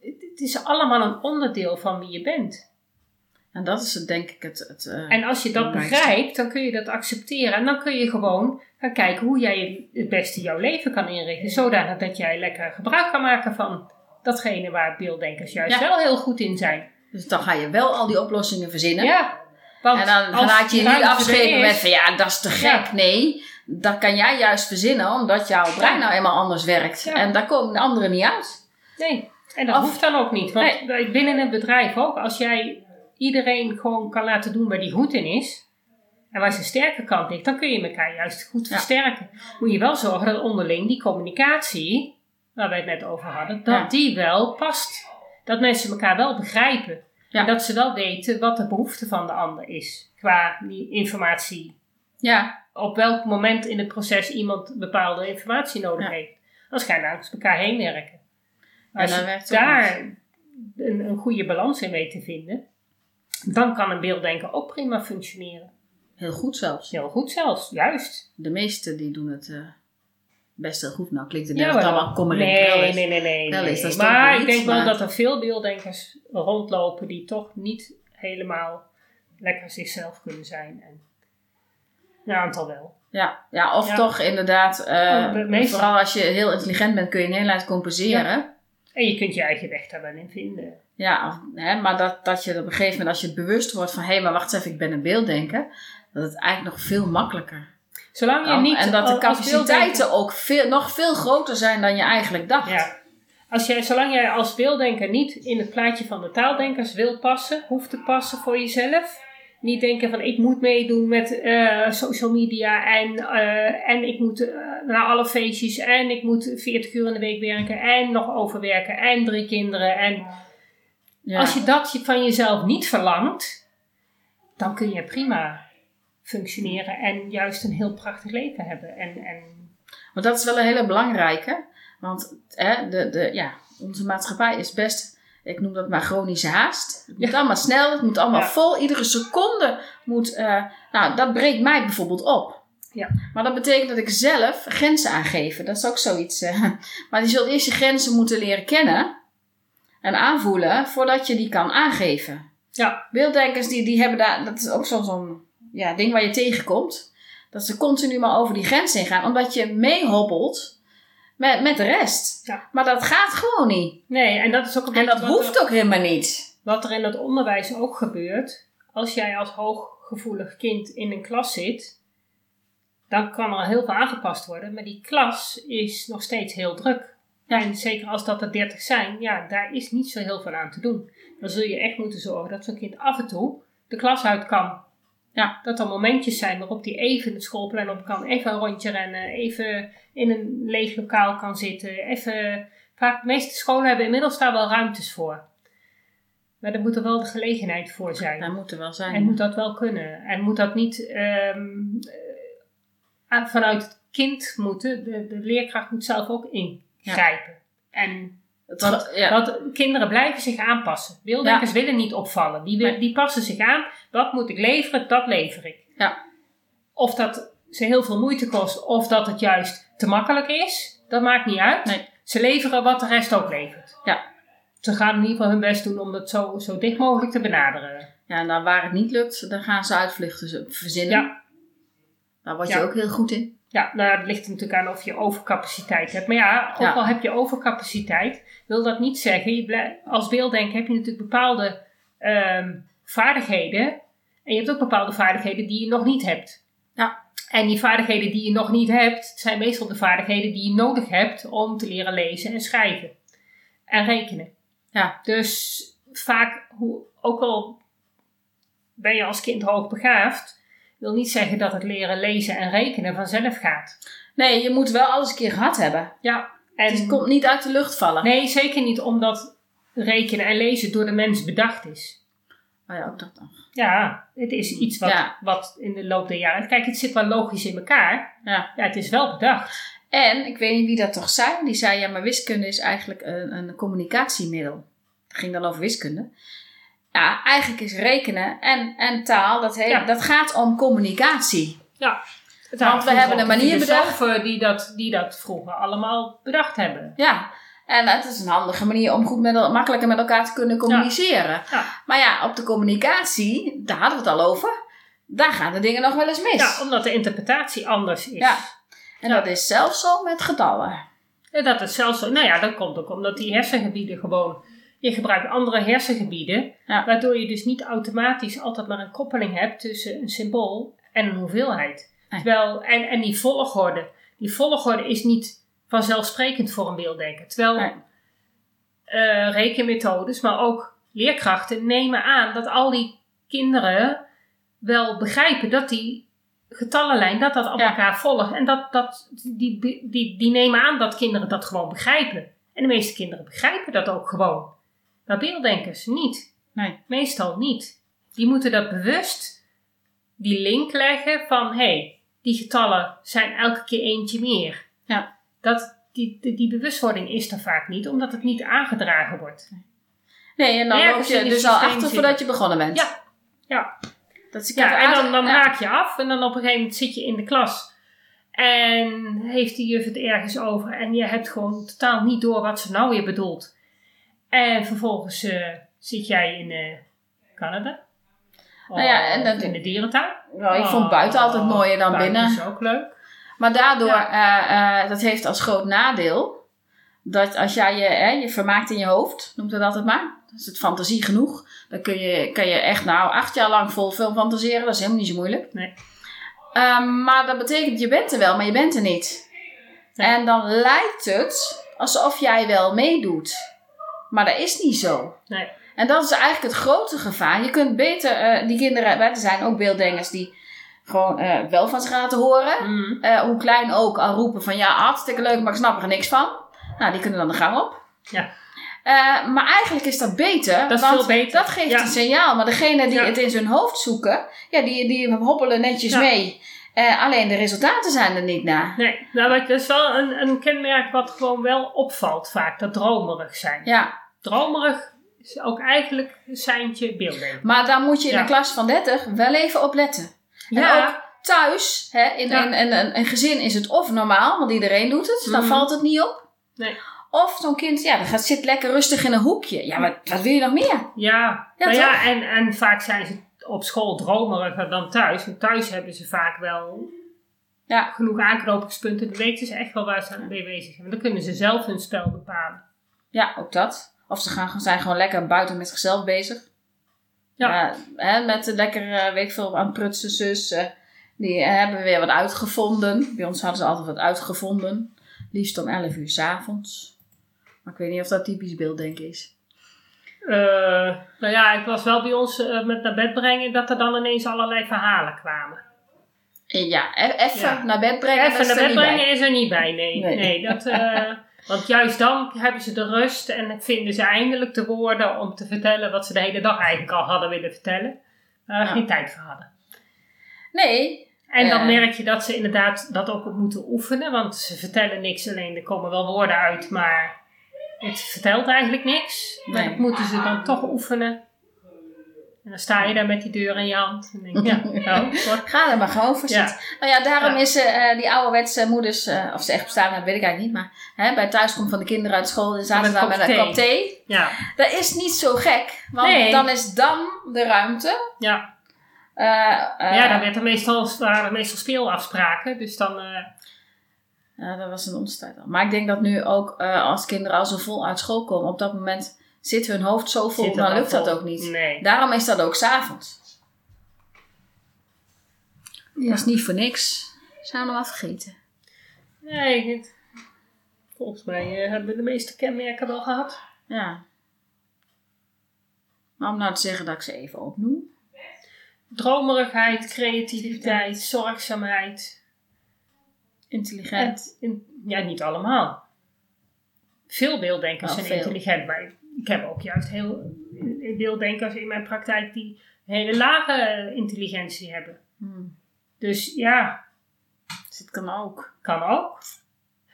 Het, is allemaal een onderdeel van wie je bent.
En dat is denk ik het... het eh,
En als je dat begrijpt, dan kun je dat accepteren. En dan kun je gewoon gaan kijken hoe jij het beste jouw leven kan inrichten. Zodanig dat jij lekker gebruik kan maken van datgene waar beelddenkers juist
Ja.
wel heel goed in zijn.
Dus dan ga je wel al die oplossingen verzinnen.
Ja. Want
En dan laat je je
er
afschepen met van ja, dat is te gek.
Ja.
Nee, dat kan jij juist verzinnen omdat jouw brein nou eenmaal anders werkt.
Ja.
En daar komen de anderen niet uit.
Nee, en dat
Of-
hoeft dan ook niet. Want binnen een bedrijf ook, als jij iedereen gewoon kan laten doen waar die goed in is, en waar zijn sterke kant ligt, dan kun je elkaar juist goed
Ja.
versterken. Moet je wel zorgen dat onderling die communicatie, waar wij het net over hadden, dat
Ja.
die wel past. Dat mensen elkaar wel begrijpen. En dat ze wel weten wat de behoefte van de ander is. Qua die informatie.
Ja,
Op welk moment in het proces iemand bepaalde informatie nodig
Ja.
heeft. Anders ga je langs elkaar heen werken.
En
Als
dan
je daar een, een goede balans in weet te vinden, dan kan een beelddenker ook prima functioneren.
heel goed zelfs.
Heel goed zelfs, juist.
De meesten die doen het eh, best heel goed. Nou klinkt het
Ja,
net kommer en
nee, nee, nee, nee,
is, dat
Maar ik denk wel dat er veel beelddenkers rondlopen die toch niet helemaal lekker zichzelf kunnen zijn. En een aantal wel.
Ja, ja of
Ja.
toch inderdaad, eh,
Oh,
vooral als je heel intelligent bent kun je een eind compenseren.
En je kunt je eigen weg daar wel in vinden.
Ja, of- hè, maar dat, dat je op een gegeven moment, als je het bewust wordt van hé, maar wacht eens even, ik ben een beelddenker, dat het eigenlijk nog veel makkelijker
Zolang je
kan.
niet
En dat de capaciteiten ook veel, nog veel groter zijn dan je eigenlijk dacht.
Ja. Als jij, zolang jij als beelddenker niet in het plaatje van de taaldenkers wil passen, hoeft te passen voor jezelf. Niet denken van ik moet meedoen met eh, social media en, eh, en ik moet eh, naar alle feestjes en ik moet 40 uur in de week werken en nog overwerken en drie kinderen. En
Ja.
als je dat van jezelf niet verlangt, dan kun je prima functioneren en juist een heel prachtig leven hebben. En, en
Maar dat is wel een hele belangrijke. Want hè, de, de, ja, onze maatschappij is best, ik noem dat maar chronische haast. Het moet
Ja.
allemaal snel, het moet allemaal
Ja.
vol. Iedere seconde moet, eh, nou dat breekt mij bijvoorbeeld op.
Ja.
Maar dat betekent dat ik zelf grenzen aangeven. Dat is ook zoiets. eh. maar je zult eerst je grenzen moeten leren kennen en aanvoelen voordat je die kan aangeven.
ja,
Beelddenkers die, die hebben daar, dat is ook zo'n zo'n ja, ding waar je tegenkomt. Dat ze continu maar over die grens heen gaan. Omdat je meehobbelt met, met de rest.
Ja.
Maar dat gaat gewoon niet.
nee, en dat is ook een
En dat hoeft
er-
ook helemaal niet.
Wat er in het onderwijs ook gebeurt, als jij als hooggevoelig kind in een klas zit, dan kan er heel veel aangepast worden, maar die klas is nog steeds heel druk. En zeker als dat er 30 zijn, ja, daar is niet zo heel veel aan te doen. Dan zul je echt moeten zorgen dat zo'n kind af en toe de klas uit kan.
Ja.
Dat er momentjes zijn waarop die even het schoolplein op kan, even een rondje rennen, even in een leeg lokaal kan zitten, even... Vaak, de meeste scholen hebben inmiddels daar wel ruimtes voor. Maar er moet er wel de gelegenheid voor zijn.
Moet er wel zijn.
En moet dat wel kunnen. En moet dat niet ehm, eh, vanuit het kind moeten. De, de leerkracht moet zelf ook ingrijpen. En want,
gaat- ja.
want kinderen blijven zich aanpassen. Beelddenkers willen niet opvallen. Die,
Nee.
die passen zich aan. Wat moet ik leveren? Dat lever ik.
Ja.
Of dat ze heel veel moeite kost. Of dat het juist te makkelijk is. Dat maakt niet uit.
Nee.
Ze leveren wat de rest ook levert.
Ja.
Ze gaan in ieder geval hun best doen om het zo, zo dicht mogelijk te benaderen.
ja, en dan waar het niet lukt, dan gaan ze uitvluchten ze- verzinnen.
Ja.
Daar word je ook heel goed in.
Ja, nou, het ligt er natuurlijk aan of je overcapaciteit hebt. Maar ja, ook
Ja.
al heb je overcapaciteit, wil dat niet zeggen. Je als beelddenker heb je natuurlijk bepaalde ehm, vaardigheden. En je hebt ook bepaalde vaardigheden die je nog niet hebt.
Ja.
En die vaardigheden die je nog niet hebt, zijn meestal de vaardigheden die je nodig hebt om te leren lezen en schrijven. En rekenen.
Ja.
Dus vaak, hoe, ook al ben je als kind hoogbegaafd, wil niet zeggen dat het leren lezen en rekenen vanzelf gaat.
Nee, je moet wel alles een keer gehad hebben.
Ja, en
het komt niet uit de lucht vallen.
nee, zeker niet omdat rekenen en lezen door de mens bedacht is.
Oh ja, ook dat nog.
Ja, het is iets wat,
Ja.
wat in de loop der jaren. Kijk, het zit wel logisch in elkaar.
Ja.
Ja, het is wel bedacht.
En, ik weet niet wie dat toch zei, die zei, ja, maar wiskunde is eigenlijk een, een communicatiemiddel. Het ging dan over wiskunde. Ja, eigenlijk is rekenen en, en taal, dat, he-
Ja.
dat gaat om communicatie.
Ja.
Want we hebben een manier bedacht.
Die dat, die dat vroeger allemaal bedacht hebben.
Ja, en het is een handige manier om goed met, el- makkelijker met elkaar te kunnen communiceren.
Ja.
Maar ja, op de communicatie, daar hadden we het al over, daar gaan de dingen nog wel eens mis.
Ja, omdat de interpretatie anders is.
Ja. En dat is zelfs zo met getallen.
En dat is zelfs zo. Nou ja, dat komt ook omdat die hersengebieden gewoon. Je gebruikt andere hersengebieden,
Ja.
waardoor je dus niet automatisch altijd maar een koppeling hebt tussen een symbool en een hoeveelheid.
Nee.
Terwijl, en, en die volgorde, die volgorde is niet vanzelfsprekend voor een beelddenker. Terwijl
Nee.
eh, rekenmethodes, maar ook leerkrachten nemen aan dat al die kinderen wel begrijpen dat die getallenlijn, dat dat op
Ja.
elkaar volgt. En dat, dat, die, die, die nemen aan dat kinderen dat gewoon begrijpen. En de meeste kinderen begrijpen dat ook gewoon. Maar beelddenkers niet.
Nee.
Meestal niet. Die moeten dat bewust, die link leggen van, hé, hey, die getallen zijn elke keer eentje meer.
Ja.
Dat, die, die, die bewustwording is er vaak niet, omdat het niet aangedragen wordt.
Nee, en dan
Ergens
loop je dus al achter voordat je begonnen bent.
Ja. Ja.
Dat is,
Ja, en dan, dan
ja.
haak je af en dan op een gegeven moment zit je in de klas. En heeft die juf het ergens over en je hebt gewoon totaal niet door wat ze nou weer bedoelt. En vervolgens eh, zit jij in eh, Canada.
Nou ja, en dat-
in de dierentuin.
Nou, ik vond buiten altijd mooier dan
Oh, Buiten
binnen.
is ook leuk.
Maar daardoor,
Ja.
eh, dat heeft als groot nadeel, dat als jij je, hè, je vermaakt in je hoofd, noemt het altijd maar, is het fantasie genoeg, dan kun je, kan je echt nou acht jaar lang vol film fantaseren, dat is helemaal niet zo moeilijk.
Nee.
Ehm, maar dat betekent, je bent er wel, maar je bent er niet.
Nee.
En dan lijkt het alsof jij wel meedoet. Maar dat is niet zo.
Nee.
En dat is eigenlijk het grote gevaar. Je kunt beter eh, die kinderen, er zijn ook beelddenkers die gewoon eh, wel van zich laten horen.
Mm.
Hoe klein ook, al roepen van ja, hartstikke leuk, maar ik snap er niks van. Nou, die kunnen dan de gang op.
Ja.
Maar eigenlijk is dat beter.
Dat is
want
veel beter.
Dat geeft
Ja.
een signaal. Maar degene die
Ja.
het in zijn hoofd zoeken, ja, die, die hobbelen netjes
Ja.
mee. Alleen de resultaten zijn er niet naar.
Nee, nou, maar dat is wel een, een kenmerk wat gewoon wel opvalt vaak, dat dromerig zijn.
Ja,
Dromerig is ook eigenlijk een seintje
maar daar moet je in
Ja.
een klas van 30 wel even op letten. En
Ja.
ook thuis, hè, in,
Ja.
in, in, een- een gezin is het of normaal, want iedereen doet het, dan
Mhm.
valt het niet op.
Nee.
Of zo'n kind, ja, dat gaat, zit lekker rustig in een hoekje. Ja, maar wat wil je nog meer?
Ja,
Ja,
nou ja en, en vaak zijn ze op school dromeriger dan thuis. Want thuis hebben ze vaak wel
Ja.
genoeg aanknopingspunten. Dan weten ze echt wel waar ze aan mee bezig zijn. Dan kunnen ze zelf hun spel bepalen.
Ja, ook dat. Of ze gaan, zijn gewoon lekker buiten met zichzelf bezig.
Ja. Eh, nou ja, het was wel bij ons eh, met naar bed brengen dat er dan ineens allerlei verhalen kwamen.
En ja, e- even
Ja.
naar bed brengen. dat
Even
is
naar
er
bed
niet bij.
brengen is er niet bij, nee.
Nee.
nee. dat, eh, want juist dan hebben ze de rust en vinden ze eindelijk de woorden om te vertellen wat ze de hele dag eigenlijk al hadden willen vertellen. Er
Ja.
geen tijd voor hadden.
Nee.
En dan
Eh.
merk je dat ze inderdaad dat ook moeten oefenen, want ze vertellen niks, alleen er komen wel woorden uit, maar het vertelt eigenlijk niks. Maar
Nee.
dat moeten ze dan toch oefenen. En dan sta je daar met die deur in je hand en denk ja, nou,
Ga er maar gewoon voor
Ja.
zitten. Nou ja, daarom
Ja.
is eh, die ouderwetse moeders, eh, of ze echt bestaan, dat weet ik eigenlijk niet. Maar hè, bij thuiskomst van de kinderen uit school, dan zaten ze daar
een
met een
kop
kop thee.
ja,
Dat is niet zo gek, want
Nee.
dan is dan de ruimte.
ja. ja, dan werd er meestal, waren er meestal speelafspraken, dus dan...
ja, dat was tijd al. Maar ik denk dat nu ook als kinderen al zo vol uit school komen, op dat moment zit hun hoofd zo vol,
zit
dan lukt dat
vol.
ook niet.
Nee.
Daarom is dat ook s'avonds. Dat is niet voor niks. Zijn we nog wat vergeten?
Nee, volgens mij eh, hebben we de meeste kenmerken wel gehad.
Ja. Maar om nou te zeggen dat ik ze even opnoem.
Dromerigheid, creativiteit, zorgzaamheid.
Intelligent.
En, in- ja, niet allemaal. Veel beelddenkers zijn
veel.
intelligent, maar ik heb ook juist heel eh, beelddenkers in mijn praktijk die hele lage intelligentie hebben.
Hmm.
Dus ja,
Dus het kan ook.
kan ook.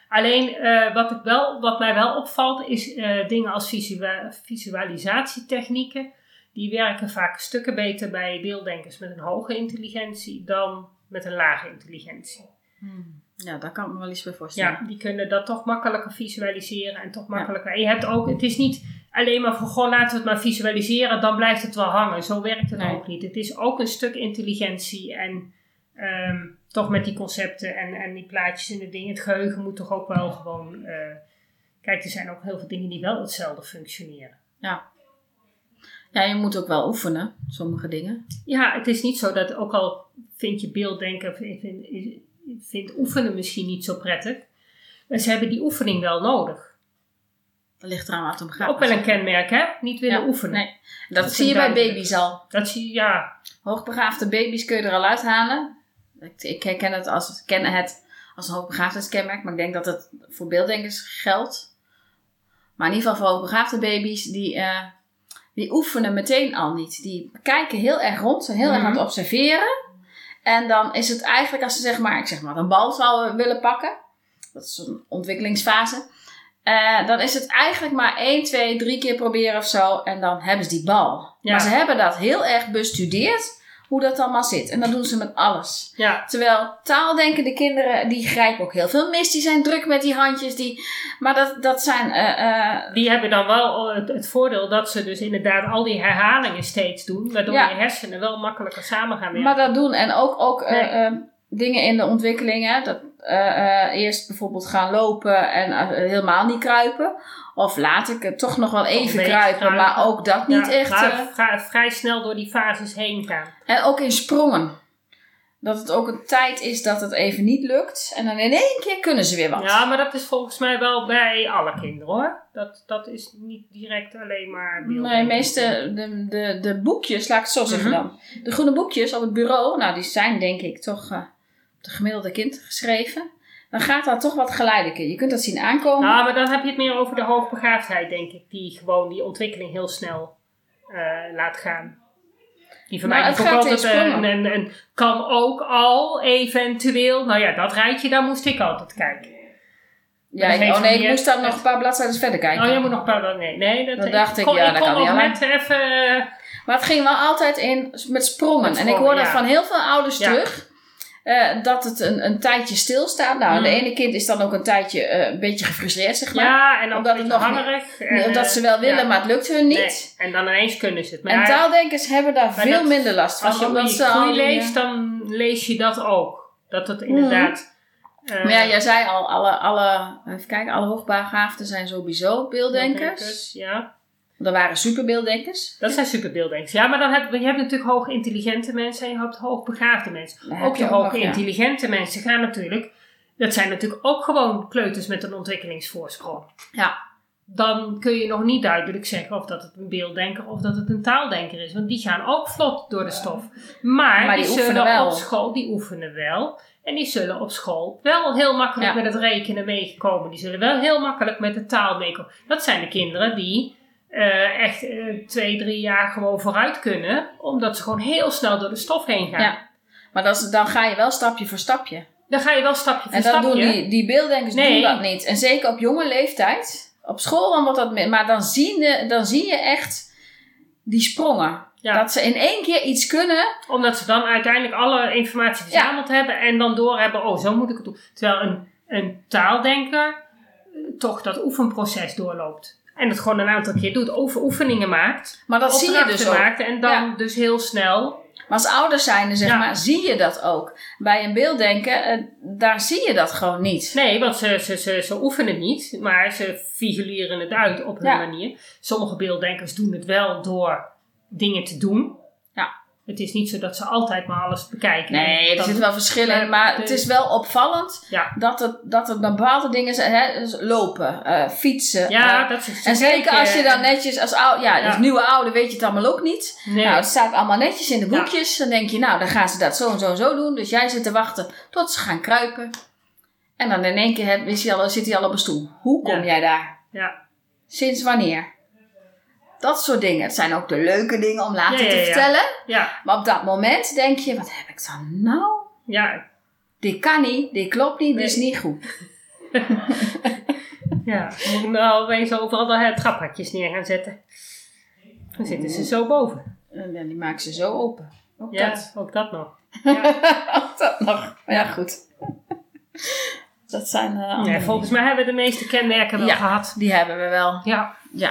Alleen eh, wat, ik wel, wat mij wel opvalt is eh, dingen als visua- visualisatietechnieken. Die werken vaak stukken beter bij beelddenkers met een hoge intelligentie dan met een lage intelligentie.
Hmm. Ja, daar kan ik me wel iets bij voorstellen.
Ja, die kunnen dat toch makkelijker visualiseren en toch makkelijker. En je hebt ook, het is niet alleen maar van goh, laten we het maar visualiseren, dan blijft het wel hangen. Zo werkt het
Nee.
ook niet. Het is ook een stuk intelligentie en ehm, toch met die concepten en, en die plaatjes en de dingen. Het geheugen moet toch ook wel gewoon. eh, kijk, er zijn ook heel veel dingen die wel hetzelfde functioneren.
Ja, je moet ook wel oefenen, sommige dingen.
Ja, het is niet zo dat ook al vind je beelddenken, vind, vind, vindt oefenen misschien niet zo prettig. Maar ze hebben die oefening wel nodig.
Dat ligt eraan wat om gaat.
Ook wel een kenmerk, hè? Niet willen
Ja,
oefenen.
nee. Dat, zie je bij baby's al.
Dat zie je, ja.
Hoogbegaafde baby's kun je er al uithalen. Ik, ik herken het als, ken het als een hoogbegaafdheidskenmerk, maar ik denk dat het voor beelddenkers geldt. Maar in ieder geval voor hoogbegaafde baby's, die, eh, die oefenen meteen al niet. Die kijken heel erg rond, zijn heel erg aan het
Mhm.
observeren. En dan is het eigenlijk als ze zeg maar, ik zeg maar, een bal zouden willen pakken. Dat is een ontwikkelingsfase. Eh, dan is het eigenlijk maar 1, 2, 3 keer proberen of zo. En dan hebben ze die bal.
Ja.
Maar ze hebben dat heel erg bestudeerd. Hoe dat allemaal zit. En dat doen ze met alles.
Ja,
Terwijl taaldenkende kinderen, die grijpen ook heel veel mis. Die zijn druk met die handjes. Die, maar dat, dat zijn... eh, eh,
die hebben dan wel het, het voordeel dat ze dus inderdaad al die herhalingen steeds doen. Waardoor
Ja.
je hersenen wel makkelijker samen gaan werken.
maar dat doen. En ook, ook
Nee.
dingen in de ontwikkeling. Hè, dat, eh, eh, eerst bijvoorbeeld gaan lopen en eh, helemaal niet kruipen. Of laat ik het toch nog wel even kruipen.
kruipen.
Maar ook dat niet
Ja,
echt...
vra- vrij snel door die fases heen gaan.
En ook in sprongen. Dat het ook een tijd is dat het even niet lukt. En dan in één keer kunnen ze weer wat.
Ja, maar dat is volgens mij wel bij alle kinderen hoor. Dat, dat is niet direct alleen maar.
Nee, meeste de, de, de boekjes, laat ik het zo zeggen
Mhm.
dan. De groene boekjes op het bureau, nou die zijn denk ik toch de gemiddelde kind geschreven. Dan gaat dat toch wat geleidelijker. Je kunt dat zien aankomen.
Nou, maar dan heb je het meer over de hoogbegaafdheid, denk ik. Die gewoon die ontwikkeling heel snel eh, laat gaan. Die van
Nou,
mij ik altijd, eh,
sprongen.
en, en kan ook al eventueel. Nou ja, dat rijtje, daar moest ik altijd kijken.
ja, ik- oh nee, ik moest dan nog een paar bladzijden verder kijken.
Oh, jij moet nog een paar. Nee, nee dat,
dacht ik,
kon,
ja,
ik
dat
kon
kan niet
net even. eh,
Maar het ging wel altijd in met sprongen.
Met
en ik hoor dat van heel veel ouders
Ja.
terug. Eh, dat het een, een tijdje stilstaat. Nou, de
Mhm.
ene kind is dan ook een tijdje eh, een beetje gefrustreerd, zeg maar.
ja, en
Omdat het nog
hangerig. En,
Omdat
eh,
ze wel willen,
ja.
maar het lukt hun niet.
Nee, En dan ineens kunnen ze het. Maar
En taaldenkers hebben daar veel
dat-
minder last van.
als je
omdat ze al
groei
eh,
leest, dan lees je dat ook. Dat het inderdaad. eh,
Maar ja, jij zei al, alle, alle, even kijken, alle hoogbegaafden zijn sowieso beelddenkers.
Ja,
Er waren superbeelddenkers.
dat zijn superbeelddenkers. Ja, maar dan heb je hebt natuurlijk hoog intelligente mensen en je hebt hoogbegaafde mensen.
Dan
Ook
je
de hoog
ja.
intelligente mensen gaan natuurlijk. Dat zijn natuurlijk ook gewoon kleuters met een ontwikkelingsvoorsprong.
Ja.
Dan kun je nog niet duidelijk zeggen of dat het een beelddenker of dat het een taaldenker is. Want die gaan ook vlot door de stof. Maar,
Maar
die,
die
zullen
wel.
op school, die oefenen wel. En die zullen op school wel heel makkelijk
Ja.
met het rekenen meekomen. Die zullen wel heel makkelijk met de taal meekomen. Dat zijn de kinderen die eh, echt eh, twee, drie jaar gewoon vooruit kunnen. Omdat ze gewoon heel snel door de stof heen gaan.
Ja. Maar dat is, dan ga je wel stapje voor stapje.
Dan ga je wel stapje voor
En
stapje.
doen die, die beelddenkers
Nee.
doen dat niet. En zeker op jonge leeftijd. Op school dan wordt dat. Maar dan zie, je, dan zie je echt die sprongen.
Ja.
Dat ze in één keer iets kunnen.
Omdat ze dan uiteindelijk alle informatie verzameld hebben en dan doorhebben, oh, zo moet ik het doen. Terwijl een, een taaldenker eh, toch dat oefenproces doorloopt. En het gewoon een aantal keer doet, over oefeningen maakt,
Maar dat zie je dus ook.
maakt en dan
Ja.
dus heel snel.
Maar als ouders zijn, zeg
Ja.
maar, zie je dat ook. Bij een beelddenker, eh, daar zie je dat gewoon niet.
Nee, want ze, ze, ze, ze oefenen niet, maar ze figureren het uit op hun
Ja.
manier. Sommige beelddenkers doen het wel door dingen te doen. Het is niet zo dat ze altijd maar alles bekijken.
Nee, er zitten wel verschillen in. Maar
de-
het is wel opvallend
Ja,
dat het, dat het bepaalde dingen zijn. Hè, dus lopen, eh, fietsen.
ja
eh,
dat is
en zeker als je dan netjes als oude, ja,
Ja.
als nieuwe oude weet je het allemaal ook niet.
Nee.
Nou, het staat allemaal netjes in de
Ja.
boekjes. Dan denk je, nou, dan gaan ze dat zo en zo en zo doen. Dus jij zit te wachten tot ze gaan kruipen. En dan in één keer heb- is hij al, zit hij al op een stoel. Hoe kom jij daar?
ja.
Sinds wanneer? Dat soort dingen. Het zijn ook de leuke dingen om later
Ja, ja,
te
ja.
vertellen.
Ja,
Maar op dat moment denk je, wat heb ik dan nou?
ja,
Dit kan niet, dit klopt niet, dit is
Nee.
niet goed.
ja. Moet ik nou opeens overal de traphakjes neer gaan zetten? Dan zitten ze zo boven.
En dan die maken ze zo open. Ook
Ja,
dat.
ook dat nog.
Ook dat nog. Maar ja, goed. Dat zijn andere
Nee, volgens mij hebben we de meeste kenmerken wel
Ja.
gehad.
Die hebben we wel.
Ja.
Ja.